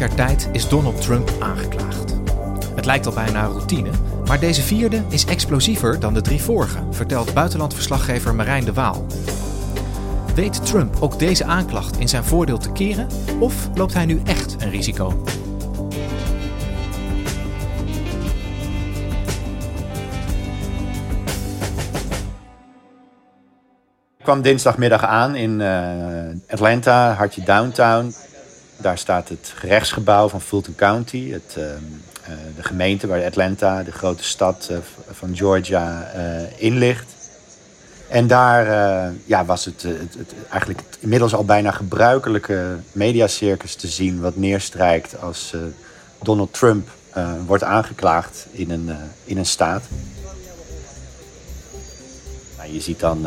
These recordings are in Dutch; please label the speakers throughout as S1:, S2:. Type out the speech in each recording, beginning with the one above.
S1: Jaar tijd is Donald Trump aangeklaagd. Het lijkt al bijna routine, maar deze vierde is explosiever dan de drie vorige, vertelt buitenlandverslaggever Marijn de Waal. Weet Trump ook deze aanklacht in zijn voordeel te keren of loopt hij nu echt een risico?
S2: Ik kwam dinsdagmiddag aan in uh, Atlanta, hartje downtown. Daar staat het gerechtsgebouw van Fulton County, het, uh, uh, de gemeente waar Atlanta, de grote stad van Georgia, in ligt. En daar ja, was het, het, het, eigenlijk inmiddels al bijna gebruikelijke mediacircus te zien... wat neerstrijkt als Donald Trump wordt aangeklaagd in een, in een staat je ziet dan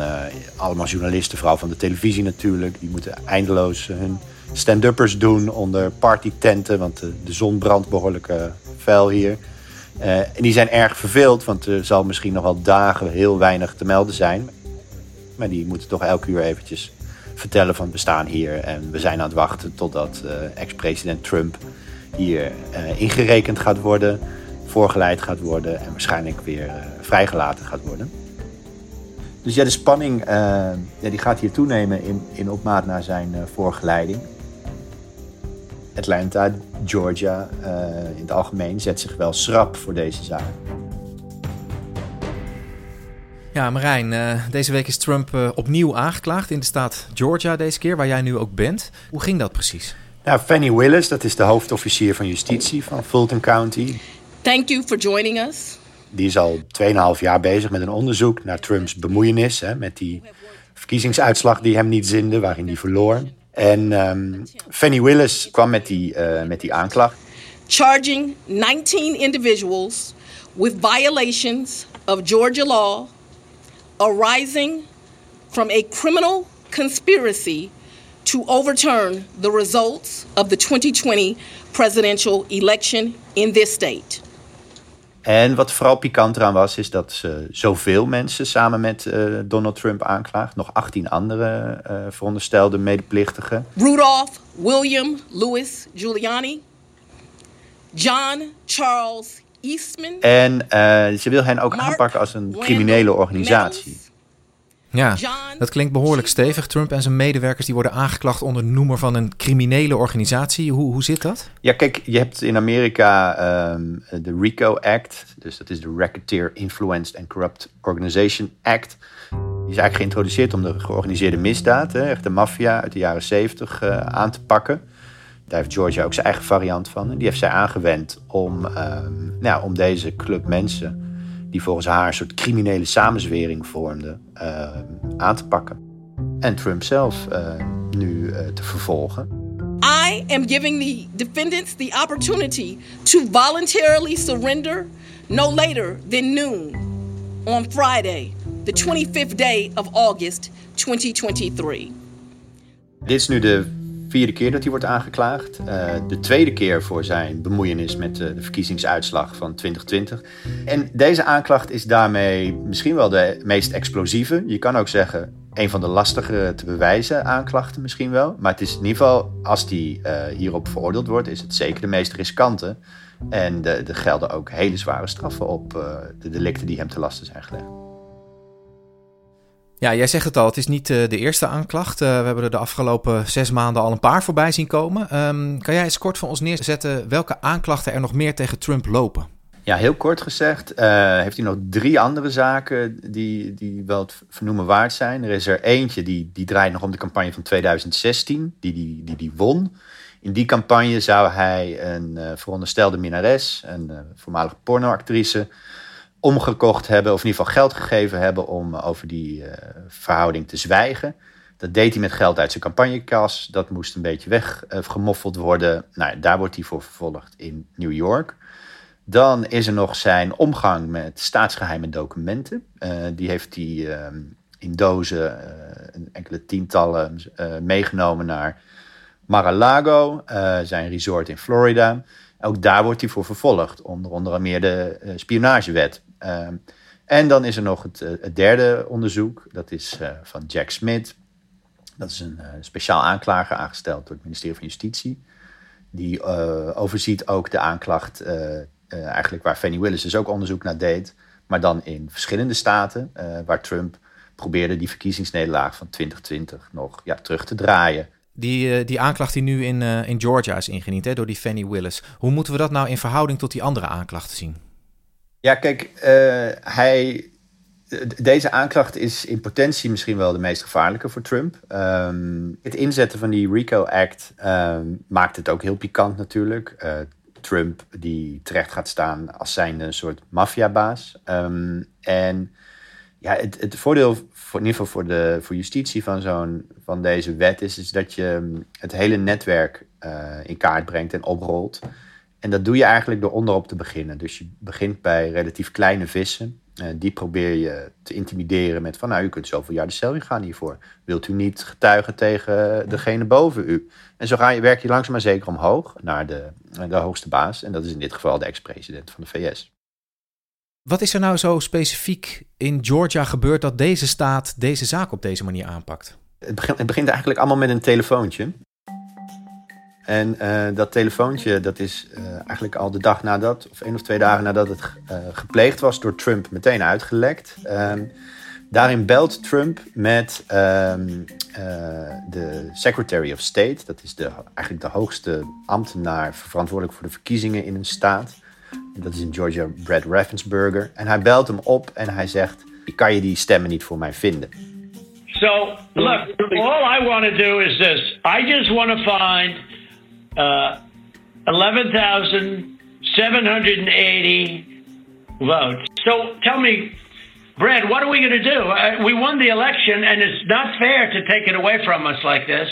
S2: allemaal journalisten, vooral van de televisie natuurlijk. Die moeten eindeloos hun stand-uppers doen onder partytenten. Want uh, de zon brandt behoorlijk fel hier. en die zijn erg verveeld, want er zal misschien nog wel dagen heel weinig te melden zijn. Maar die moeten toch elke uur eventjes vertellen van we staan hier. En we zijn aan het wachten totdat ex-president Trump hier ingerekend gaat worden. Voorgeleid gaat worden en waarschijnlijk weer vrijgelaten gaat worden. Dus ja, de spanning ja, die gaat hier toenemen in, in opmaat naar zijn voorgeleiding. Atlanta, Georgia uh, in het algemeen zet zich wel schrap voor deze zaak.
S1: Ja, Marijn, deze week is Trump opnieuw aangeklaagd in de staat Georgia deze keer, waar jij nu ook bent. Hoe ging dat precies?
S2: Nou, Fanny Willis, dat is de hoofdofficier van justitie van Fulton County.
S3: Thank you for joining us.
S2: Die is al 2,5 jaar bezig met een onderzoek naar Trumps bemoeienis hè, met die verkiezingsuitslag die hem niet zinde, waarin hij verloor. En um, Fanny Willis kwam met die, uh, met die aanklacht.
S3: Charging 19 individuals with violations of Georgia law arising from a criminal conspiracy to overturn the results of the 2020 presidential election in this state.
S2: En wat vooral pikant eraan was, is dat ze zoveel mensen samen met uh, Donald Trump aanklaagt. Nog 18 andere uh, veronderstelde medeplichtigen.
S3: Rudolph William Louis Giuliani. John Charles Eastman.
S2: En uh, ze wil hen ook Mark aanpakken als een criminele organisatie.
S1: Ja, dat klinkt behoorlijk stevig. Trump en zijn medewerkers die worden aangeklaagd onder noemer van een criminele organisatie. Hoe, hoe zit dat?
S2: Ja, kijk, je hebt in Amerika um, de RICO Act. Dus dat is de Racketeer Influenced and Corrupt Organization Act. Die is eigenlijk geïntroduceerd om de georganiseerde misdaad, hè, echt de maffia uit de jaren 70, uh, aan te pakken. Daar heeft Georgia ook zijn eigen variant van. En die heeft zij aangewend om, um, nou, om deze club mensen die volgens haar een soort criminele samenzwering vormde, uh, aan te pakken. En Trump zelf uh, nu uh, te vervolgen.
S3: I am giving the defendants the opportunity to voluntarily surrender no later than noon on Friday, the 25th day of August 2023.
S2: Dit is nu de vierde keer dat hij wordt aangeklaagd. Uh, de tweede keer voor zijn bemoeienis met uh, de verkiezingsuitslag van 2020. En deze aanklacht is daarmee misschien wel de meest explosieve. Je kan ook zeggen een van de lastigere te bewijzen aanklachten misschien wel. Maar het is in ieder geval, als die uh, hierop veroordeeld wordt, is het zeker de meest riskante. En er gelden ook hele zware straffen op de delicten die hem te lasten zijn gelegd.
S1: Ja, jij zegt het al, het is niet de eerste aanklacht. we hebben er de afgelopen zes maanden al een paar voorbij zien komen. Ehm, kan jij eens kort voor ons neerzetten welke aanklachten er nog meer tegen Trump lopen?
S2: Ja, heel kort gezegd uh, heeft hij nog drie andere zaken die, die wel het vernoemen waard zijn. Er is er eentje die, die draait nog om de campagne van 2016, die die, die, die won. In die campagne zou hij een uh, veronderstelde minares, een voormalige pornoactrice, omgekocht hebben, of in ieder geval geld gegeven hebben om over die verhouding te zwijgen. Dat deed hij met geld uit zijn campagnekas. Dat moest een beetje weggemoffeld worden. Nou, daar wordt hij voor vervolgd in New York. Dan is er nog zijn omgang met staatsgeheime documenten. Uh, die heeft hij uh, in dozen, uh, enkele tientallen, eh, meegenomen naar Mar-a-Lago, zijn resort in Florida. Ook daar wordt hij voor vervolgd, onder andere meer de spionagewet. En dan is er nog het, het derde onderzoek, dat is van Jack Smith. Dat is een speciaal aanklager aangesteld door het ministerie van Justitie. Die overziet ook de aanklacht eigenlijk waar Fannie Willis dus ook onderzoek naar deed. Maar dan in verschillende staten waar Trump probeerde die verkiezingsnederlaag van 2020 nog ja, terug te draaien.
S1: Die, die aanklacht die nu in, in Georgia is ingediend door die Fannie Willis. Hoe moeten we dat nou in verhouding tot die andere aanklachten zien?
S2: Ja, kijk, hij, deze aanklacht is in potentie misschien wel de meest gevaarlijke voor Trump. Um, het inzetten van die RICO Act um, maakt het ook heel pikant natuurlijk. Trump die terecht gaat staan als zijnde een soort maffiabaas. Um, en ja, het, het voordeel voor, in ieder geval voor, de, voor justitie van, zo'n, van deze wet is, is dat je ehm, het hele netwerk uh, in kaart brengt en oprolt. En dat doe je eigenlijk door onderop te beginnen. Dus je begint bij relatief kleine vissen. Uh, die probeer je te intimideren met van, nou, u kunt zoveel jaar de cel in gaan hiervoor. Wilt u niet getuigen tegen degene boven u? En zo ga je, werk je langzaam maar zeker omhoog naar de, de hoogste baas. En dat is in dit geval de ex-president van de VS.
S1: Wat is er nou zo specifiek in Georgia gebeurd dat deze staat deze zaak op deze manier aanpakt?
S2: Het begint, het begint eigenlijk allemaal met een telefoontje. En uh, dat telefoontje, dat is uh, eigenlijk al de dag nadat, of één of twee dagen nadat het uh, gepleegd was door Trump, meteen uitgelekt. Ehm, daarin belt Trump met um, de Secretary of State. Dat is de, eigenlijk de hoogste ambtenaar verantwoordelijk voor de verkiezingen in een staat. Dat is in Georgia Brad Raffensperger. En hij belt hem op en hij zegt: Kan je die stemmen niet voor mij vinden?
S4: So, look, all I want to do is this. I just want to find uh, 11,780 votes. So tell me, Brad, what are we going to do? Uh, we won the election, and it's not fair to take it away from us like this.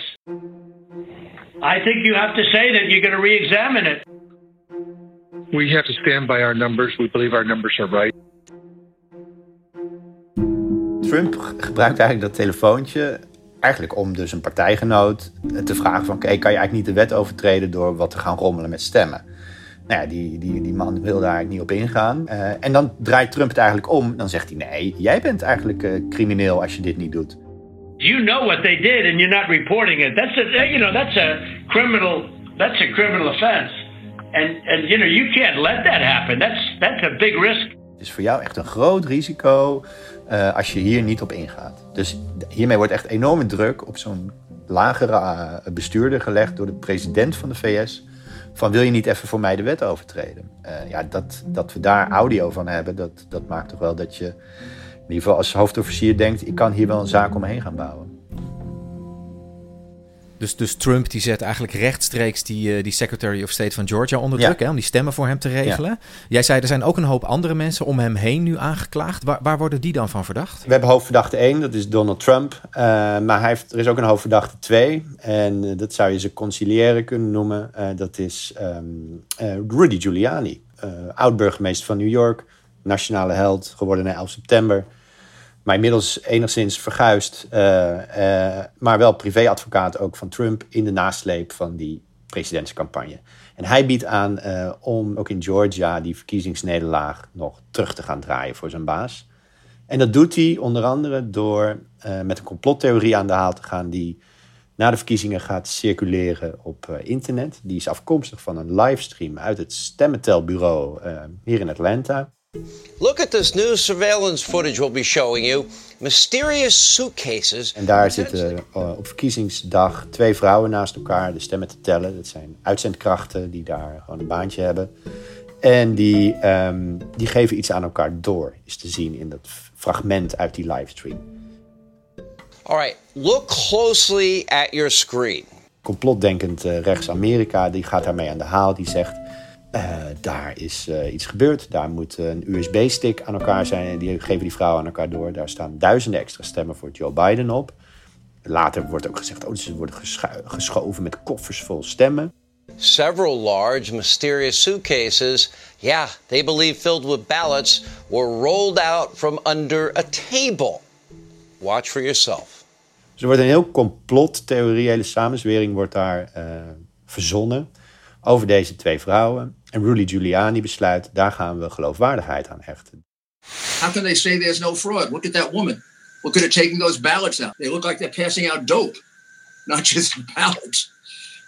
S4: I think you have to say that you're going to re examine it.
S5: We have to stand by our numbers. We believe our numbers are right.
S2: Trump gebruikt eigenlijk dat telefoontje eigenlijk om dus een partijgenoot te vragen van... oké, kan je eigenlijk niet de wet overtreden door wat te gaan rommelen met stemmen? Nou ja, die, die, die man wil daar eigenlijk niet op ingaan. Uh, en dan draait Trump het eigenlijk om. Dan zegt hij, nee, jij bent eigenlijk uh, crimineel als je dit niet doet.
S4: You know what they did and you're not reporting it. That's a, you know, that's a criminal, that's a criminal offense. And, and you know, you can't let that happen. That's, that's a big risk.
S2: Het is voor jou echt een groot risico uh, als je hier niet op ingaat. Dus hiermee wordt echt enorme druk op zo'n lagere uh, bestuurder gelegd door de president van de VS. Van wil je niet even voor mij de wet overtreden? Uh, ja, dat, dat we daar audio van hebben, dat, dat maakt toch wel dat je in ieder geval als hoofdofficier denkt: ik kan hier wel een zaak omheen gaan bouwen.
S1: Dus, dus Trump die zet eigenlijk rechtstreeks die, uh, die Secretary of State van Georgia onder druk hè, om die stemmen voor hem te regelen. Ja. Jij zei er zijn ook een hoop andere mensen om hem heen nu aangeklaagd. Waar, waar worden die dan van verdacht?
S2: We hebben hoofdverdachte 1, dat is Donald Trump. Uh, maar hij heeft, er is ook een hoofdverdachte 2. En uh, dat zou je ze conciliëren kunnen noemen. dat is um, Rudy Giuliani, oud-burgemeester van New York. Nationale held, geworden na 11 september maar inmiddels enigszins verguisd, uh, uh, maar wel privéadvocaat ook van Trump in de nasleep van die presidentscampagne. En hij biedt aan uh, om ook in Georgia die verkiezingsnederlaag nog terug te gaan draaien voor zijn baas. En dat doet hij onder andere door met een complottheorie aan de haal te gaan die na de verkiezingen gaat circuleren op internet. Die is afkomstig van een livestream uit het stemmentelbureau uh, hier in Atlanta.
S6: Look at this new surveillance footage we'll be showing you. Mysterious suitcases.
S2: En daar zitten uh, op verkiezingsdag twee vrouwen naast elkaar de stemmen te tellen. Dat zijn uitzendkrachten die daar gewoon een baantje hebben. En die, um, die geven iets aan elkaar door, is te zien in dat fragment uit die livestream.
S6: All right, look closely at your screen.
S2: Complotdenkend uh, rechts-Amerika, die gaat daarmee aan de haal. Die zegt, uh, daar is uh, iets gebeurd. Daar moet een USB-stick aan elkaar zijn. En die geven die vrouwen aan elkaar door. Daar staan duizenden extra stemmen voor Joe Biden op. Later wordt ook gezegd, oh, ze worden geschoven met koffers vol stemmen.
S6: Several large, mysterious suitcases, yeah, they believe filled with ballots, were rolled out from under a table. Watch for yourself.
S2: Dus er wordt een heel complottheorie, hele samenzwering wordt daar verzonnen over deze twee vrouwen. En Rudy Giuliani besluit, daar gaan we geloofwaardigheid aan hechten.
S7: How can they say there's no fraud? Look at that woman. Look at her taking those ballots out. They look like they're passing out dope, not just ballots.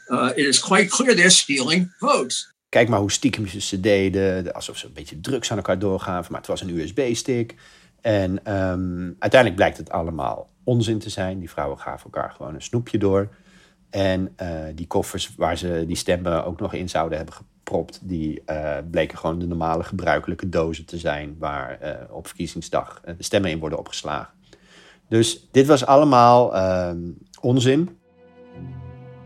S7: Uh, it is quite clear they're stealing votes.
S2: Kijk maar hoe stiekem ze deden, alsof ze een beetje drugs aan elkaar doorgaven, maar het was een USB-stick. En um, uiteindelijk blijkt het allemaal onzin te zijn. Die vrouwen gaven elkaar gewoon een snoepje door. En uh, die koffers waar ze die stemmen ook nog in zouden hebben gepropt, die uh, bleken gewoon de normale gebruikelijke dozen te zijn waar uh, op verkiezingsdag de stemmen in worden opgeslagen. Dus dit was allemaal ehm, onzin.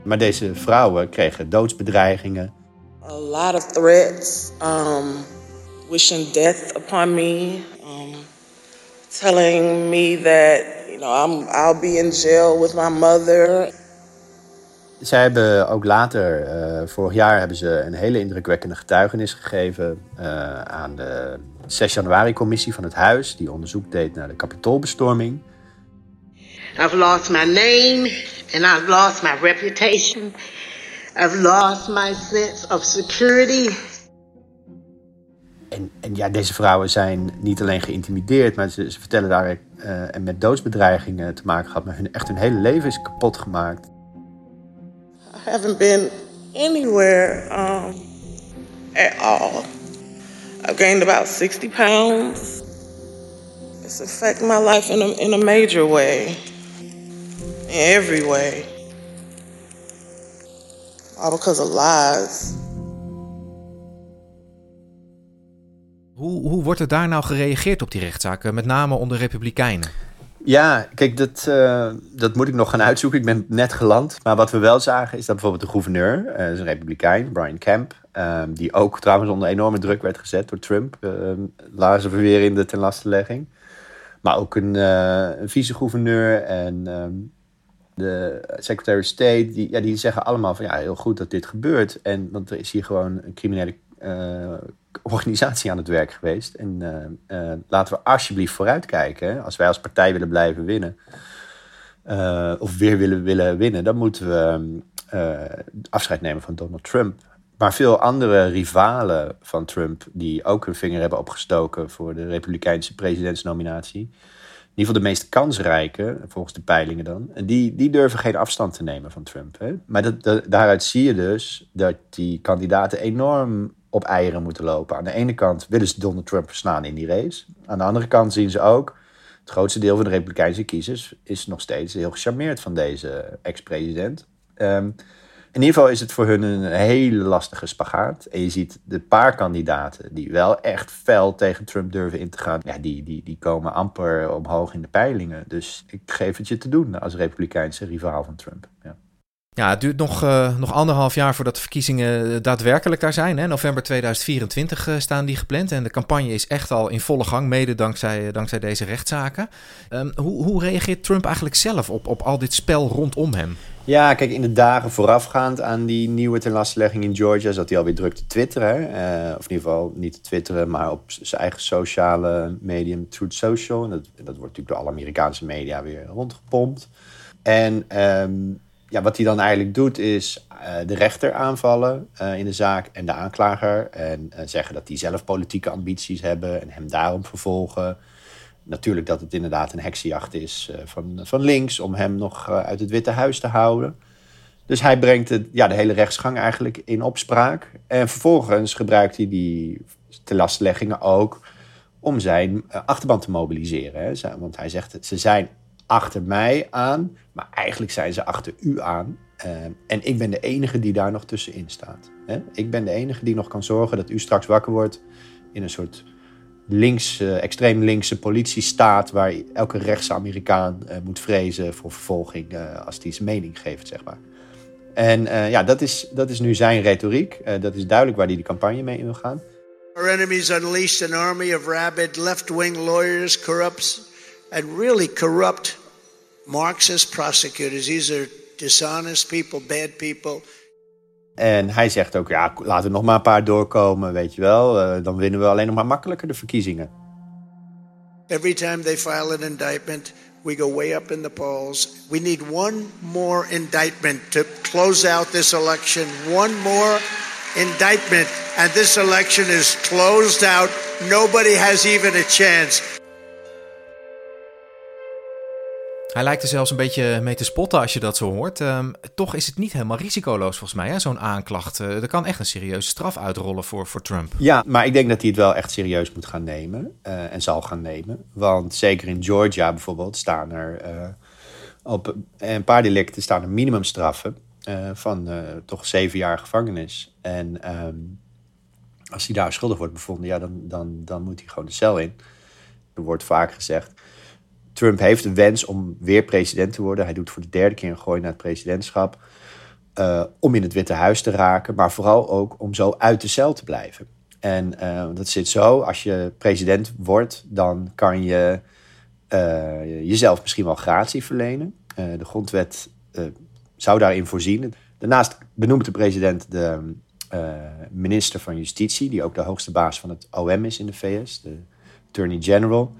S2: Maar deze vrouwen kregen doodsbedreigingen.
S8: A lot of threats, um, wishing death upon me, um, telling me that you know I'm, I'll be in jail with my mother.
S2: Zij hebben ook later, uh, vorig jaar, hebben ze een hele indrukwekkende getuigenis gegeven uh, aan de 6 januari-commissie van het Huis, die onderzoek deed naar de kapitoolbestorming.
S8: I've lost my name and I've lost my reputation. I've lost my sense of security.
S2: En, en ja, deze vrouwen zijn niet alleen geïntimideerd, maar ze, ze vertellen daar uh, en met doodsbedreigingen te maken gehad. Maar hun, echt hun hele leven is kapot gemaakt.
S8: Haven't been anywhere um, at all. I've gained about 60 pounds. It's affected my life in a, in a major way. In every way. All because of lies.
S1: Hoe, hoe wordt er daar nou gereageerd op die rechtszaken, met name onder Republikeinen?
S2: Ja, kijk, dat, uh, dat moet ik nog gaan uitzoeken. Ik ben net geland. Maar wat we wel zagen is dat bijvoorbeeld de gouverneur, uh, is een republikein, Brian Kemp, uh, die ook trouwens onder enorme druk werd gezet door Trump, lazen we weer in de tenlastelegging. Maar ook een, een vice-gouverneur en um, de Secretary of State, die, ja, die zeggen allemaal van ja, heel goed dat dit gebeurt. En, want er is hier gewoon een criminele organisatie aan het werk geweest. En uh, uh, laten we alsjeblieft vooruitkijken. Als wij als partij willen blijven winnen, of weer willen, willen winnen, dan moeten we afscheid nemen van Donald Trump. Maar veel andere rivalen van Trump, die ook hun vinger hebben opgestoken voor de Republikeinse presidentsnominatie. In ieder geval de meest kansrijke, volgens de peilingen dan. Die, die durven geen afstand te nemen van Trump. Hè? Maar dat, daaruit zie je dus dat die kandidaten enorm op eieren moeten lopen. Aan de ene kant willen ze Donald Trump verslaan in die race. Aan de andere kant zien ze ook... het grootste deel van de Republikeinse kiezers... is nog steeds heel gecharmeerd van deze ex-president. Um, in ieder geval is het voor hun een hele lastige spagaat. En je ziet de paar kandidaten die wel echt fel tegen Trump durven in te gaan... Ja, die, die, die komen amper omhoog in de peilingen. Dus ik geef het je te doen als Republikeinse rivaal van Trump. Ja.
S1: Ja, het duurt nog, uh, nog anderhalf jaar voordat de verkiezingen daadwerkelijk daar zijn. Hè? November 2024 uh, staan die gepland. En de campagne is echt al in volle gang, mede dankzij, dankzij deze rechtszaken. Um, hoe, hoe reageert Trump eigenlijk zelf op, op al dit spel rondom hem?
S2: Ja, kijk, in de dagen voorafgaand aan die nieuwe tenlastelegging in Georgia... zat hij alweer druk te twitteren. Of in ieder geval niet te twitteren, maar op zijn eigen sociale medium Truth Social. En dat, dat wordt natuurlijk door alle Amerikaanse media weer rondgepompt. En... Um, ja, wat hij dan eigenlijk doet is uh, de rechter aanvallen uh, in de zaak en de aanklager. En uh, zeggen dat die zelf politieke ambities hebben en hem daarom vervolgen. natuurlijk dat het inderdaad een heksenjacht is van, van links om hem nog uit het Witte Huis te houden. Dus hij brengt het, ja, de hele rechtsgang eigenlijk in opspraak. En vervolgens gebruikt hij die telastleggingen ook om zijn achterban te mobiliseren. Hè. Want hij zegt, ze zijn achter mij aan, maar eigenlijk zijn ze achter u aan. en ik ben de enige die daar nog tussenin staat. Hè. Ik ben de enige die nog kan zorgen dat u straks wakker wordt in een soort links, uh, extreem linkse politiestaat waar elke rechtse Amerikaan uh, moet vrezen voor vervolging als hij zijn mening geeft, zeg maar. En ja, dat is, dat is nu zijn retoriek. dat is duidelijk waar hij de campagne mee in wil gaan.
S9: Our enemies unleashed an army of rabid left-wing lawyers, corrupts, and really corrupt Marxist prosecutors. These are dishonest people, bad people.
S2: En hij zegt ook, ja, laten er nog maar een paar doorkomen, weet je wel. Uh, dan winnen we alleen nog maar makkelijker de verkiezingen.
S9: Every time they file an indictment, we go way up in the polls. We need one more indictment to close out this election. One more indictment, and this election is closed out. Nobody has even a chance.
S1: Hij lijkt er zelfs een beetje mee te spotten als je dat zo hoort. Um, toch is het niet helemaal risicoloos volgens mij, zo'n aanklacht. Uh, er kan echt een serieuze straf uitrollen voor, voor Trump.
S2: Ja, maar ik denk dat hij het wel echt serieus moet gaan nemen. Uh, en zal gaan nemen. Want zeker in Georgia bijvoorbeeld staan er uh, op een paar delicten staan er minimumstraffen van toch zeven jaar gevangenis. En um, als hij daar schuldig wordt bevonden, ja, dan, dan, dan moet hij gewoon de cel in. Er wordt vaak gezegd Trump heeft de wens om weer president te worden. Hij doet voor de derde keer een gooi naar het presidentschap. Uh, om in het Witte Huis te raken, maar vooral ook om zo uit de cel te blijven. En uh, dat zit zo, als je president wordt, dan kan je uh, jezelf misschien wel gratie verlenen. de grondwet zou daarin voorzien. Daarnaast benoemt de president de minister van Justitie, die ook de hoogste baas van het OM is in de VS, de Attorney General.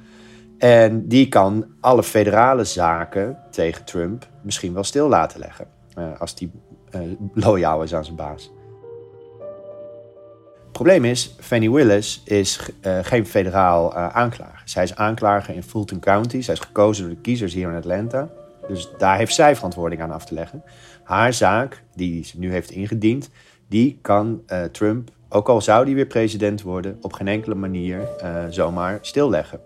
S2: En die kan alle federale zaken tegen Trump misschien wel stil laten leggen. Uh, als die uh, loyaal is aan zijn baas. Het probleem is, Fannie Willis is uh, geen federaal aanklager. Zij is aanklager in Fulton County. Zij is gekozen door de kiezers hier in Atlanta. Dus daar heeft zij verantwoording aan af te leggen. Haar zaak, die ze nu heeft ingediend, die kan Trump, ook al zou die weer president worden, op geen enkele manier zomaar stilleggen.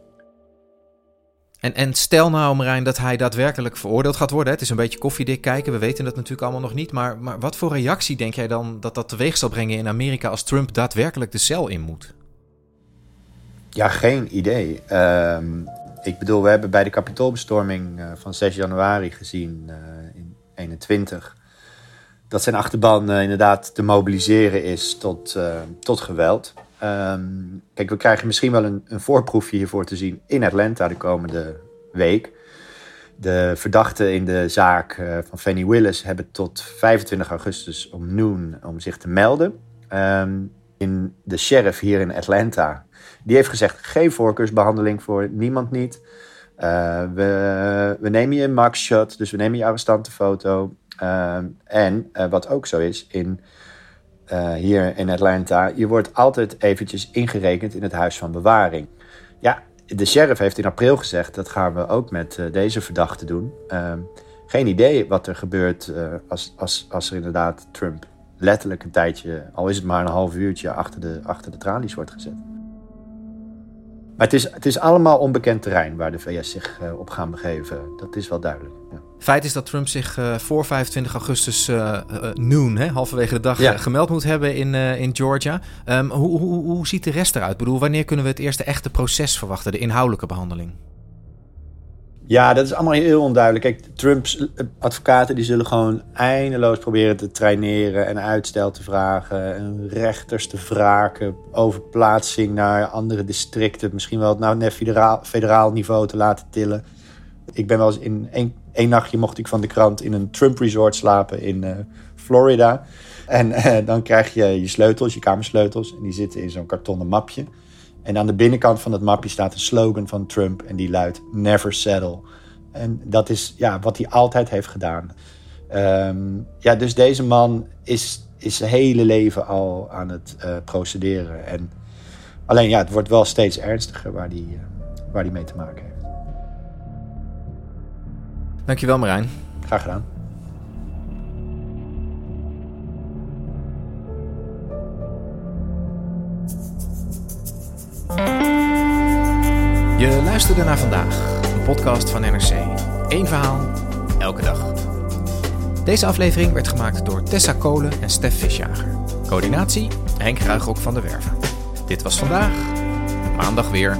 S1: En, en stel nou, Marijn, dat hij daadwerkelijk veroordeeld gaat worden. Het is een beetje koffiedik kijken, we weten dat natuurlijk allemaal nog niet. Maar, maar wat voor reactie denk jij dan dat dat teweeg zal brengen in Amerika als Trump daadwerkelijk de cel in moet?
S2: Ja, geen idee. Uh, ik bedoel, we hebben bij de kapitoolbestorming uh, van 6 januari gezien uh, in 21 dat zijn achterban uh, inderdaad te mobiliseren is tot, tot geweld. Um, kijk, we krijgen misschien wel een, een, voorproefje hiervoor te zien in Atlanta de komende week. De verdachten in de zaak uh, van Fannie Willis hebben tot 25 augustus om noon om zich te melden. Um, in de sheriff hier in Atlanta, die heeft gezegd geen voorkeursbehandeling voor niemand niet. Uh, we, we nemen je een maxshot, dus we nemen je arrestantenfoto. Uh, en uh, wat ook zo is, in uh, hier in Atlanta, je wordt altijd eventjes ingerekend in het huis van bewaring. Ja, de sheriff heeft in april gezegd, dat gaan we ook met uh, deze verdachte doen. Uh, geen idee wat er gebeurt uh, als, als, als er inderdaad Trump letterlijk een tijdje, al is het maar een half uurtje, achter de, achter de tralies wordt gezet. Maar het is, het is allemaal onbekend terrein waar de VS zich op gaan begeven. Dat is wel duidelijk. Ja.
S1: Feit is dat Trump zich uh, voor 25 augustus uh, uh, noon, hè, halverwege de dag, ja. gemeld moet hebben in, in Georgia. Um, hoe, hoe, hoe ziet de rest eruit? Ik bedoel, wanneer kunnen we het eerste echte proces verwachten, de inhoudelijke behandeling?
S2: Ja, dat is allemaal heel onduidelijk. Kijk, Trumps advocaten die zullen gewoon eindeloos proberen te traineren en uitstel te vragen. En rechters te wraken, overplaatsing naar andere districten. Misschien wel nou, naar federaal, federaal niveau te laten tillen. Ik ben wel eens in één Eén nachtje mocht ik van de krant in een Trump resort slapen in uh, Florida. En uh, dan krijg je je sleutels, je kamersleutels. En die zitten in zo'n kartonnen mapje. En aan de binnenkant van het mapje staat een slogan van Trump. En die luidt Never Settle. En dat is ja, wat hij altijd heeft gedaan. Um, ja, dus deze man is, is zijn hele leven al aan het uh, procederen. En alleen ja, het wordt wel steeds ernstiger waar hij, waar die mee te maken heeft.
S1: Dankjewel Marijn.
S2: Graag gedaan.
S1: Je luisterde naar vandaag, een podcast van NRC. Eén verhaal, elke dag. Deze aflevering werd gemaakt door Tessa Kolen en Stef Visjager. Coördinatie Henk Ruigrok van de Werven. Dit was vandaag, maandag weer.